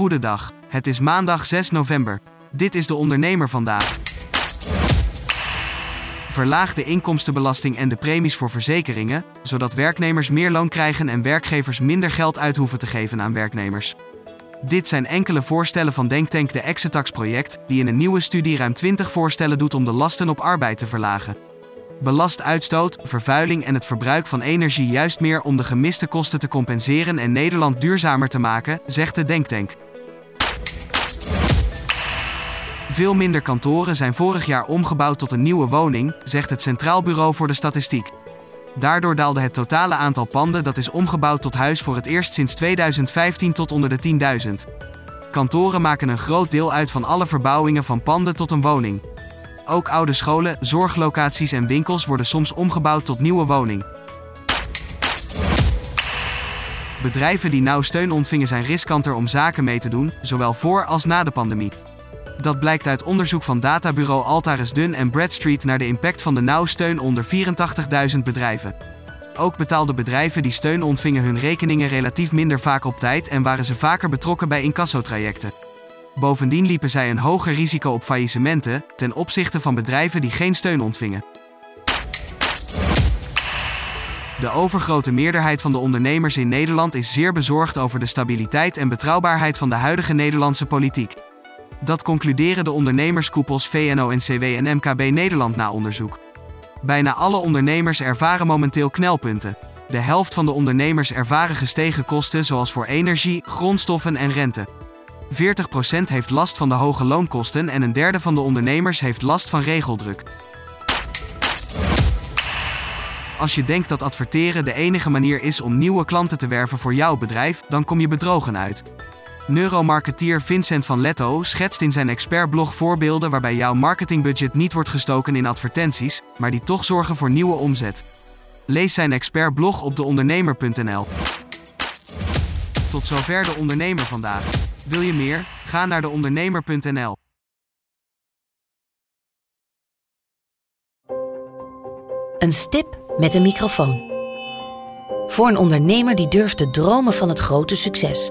Goedendag. Het is maandag 6 november. Dit is de ondernemer vandaag. Verlaag de inkomstenbelasting en de premies voor verzekeringen, zodat werknemers meer loon krijgen en werkgevers minder geld uit hoeven te geven aan werknemers. Dit zijn enkele voorstellen van Denktank de Exetax project, die in een nieuwe studie ruim 20 voorstellen doet om de lasten op arbeid te verlagen. Belast uitstoot, vervuiling en het verbruik van energie juist meer om de gemiste kosten te compenseren en Nederland duurzamer te maken, zegt de Denktank. Veel minder kantoren zijn vorig jaar omgebouwd tot een nieuwe woning, zegt het Centraal Bureau voor de Statistiek. Daardoor daalde het totale aantal panden dat is omgebouwd tot huis voor het eerst sinds 2015 tot onder de 10.000. Kantoren maken een groot deel uit van alle verbouwingen van panden tot een woning. Ook oude scholen, zorglocaties en winkels worden soms omgebouwd tot nieuwe woning. Bedrijven die nauw steun ontvingen zijn riskanter om zaken mee te doen, zowel voor als na de pandemie. Dat blijkt uit onderzoek van databureau Altaris Dun en Bradstreet naar de impact van de nauw steun onder 84.000 bedrijven. Ook betaalden bedrijven die steun ontvingen hun rekeningen relatief minder vaak op tijd en waren ze vaker betrokken bij incassotrajecten. Bovendien liepen zij een hoger risico op faillissementen ten opzichte van bedrijven die geen steun ontvingen. De overgrote meerderheid van de ondernemers in Nederland is zeer bezorgd over de stabiliteit en betrouwbaarheid van de huidige Nederlandse politiek. Dat concluderen de ondernemerskoepels VNO-NCW en MKB Nederland na onderzoek. Bijna alle ondernemers ervaren momenteel knelpunten. De helft van de ondernemers ervaren gestegen kosten zoals voor energie, grondstoffen en rente. 40% heeft last van de hoge loonkosten en een derde van de ondernemers heeft last van regeldruk. Als je denkt dat adverteren de enige manier is om nieuwe klanten te werven voor jouw bedrijf, dan kom je bedrogen uit. Neuromarketeer Vincent van Letto schetst in zijn expertblog voorbeelden waarbij jouw marketingbudget niet wordt gestoken in advertenties, maar die toch zorgen voor nieuwe omzet. Lees zijn expertblog op deondernemer.nl. Tot zover de ondernemer vandaag. Wil je meer? Ga naar deondernemer.nl. Een stip met een microfoon. Voor een ondernemer die durft te dromen van het grote succes.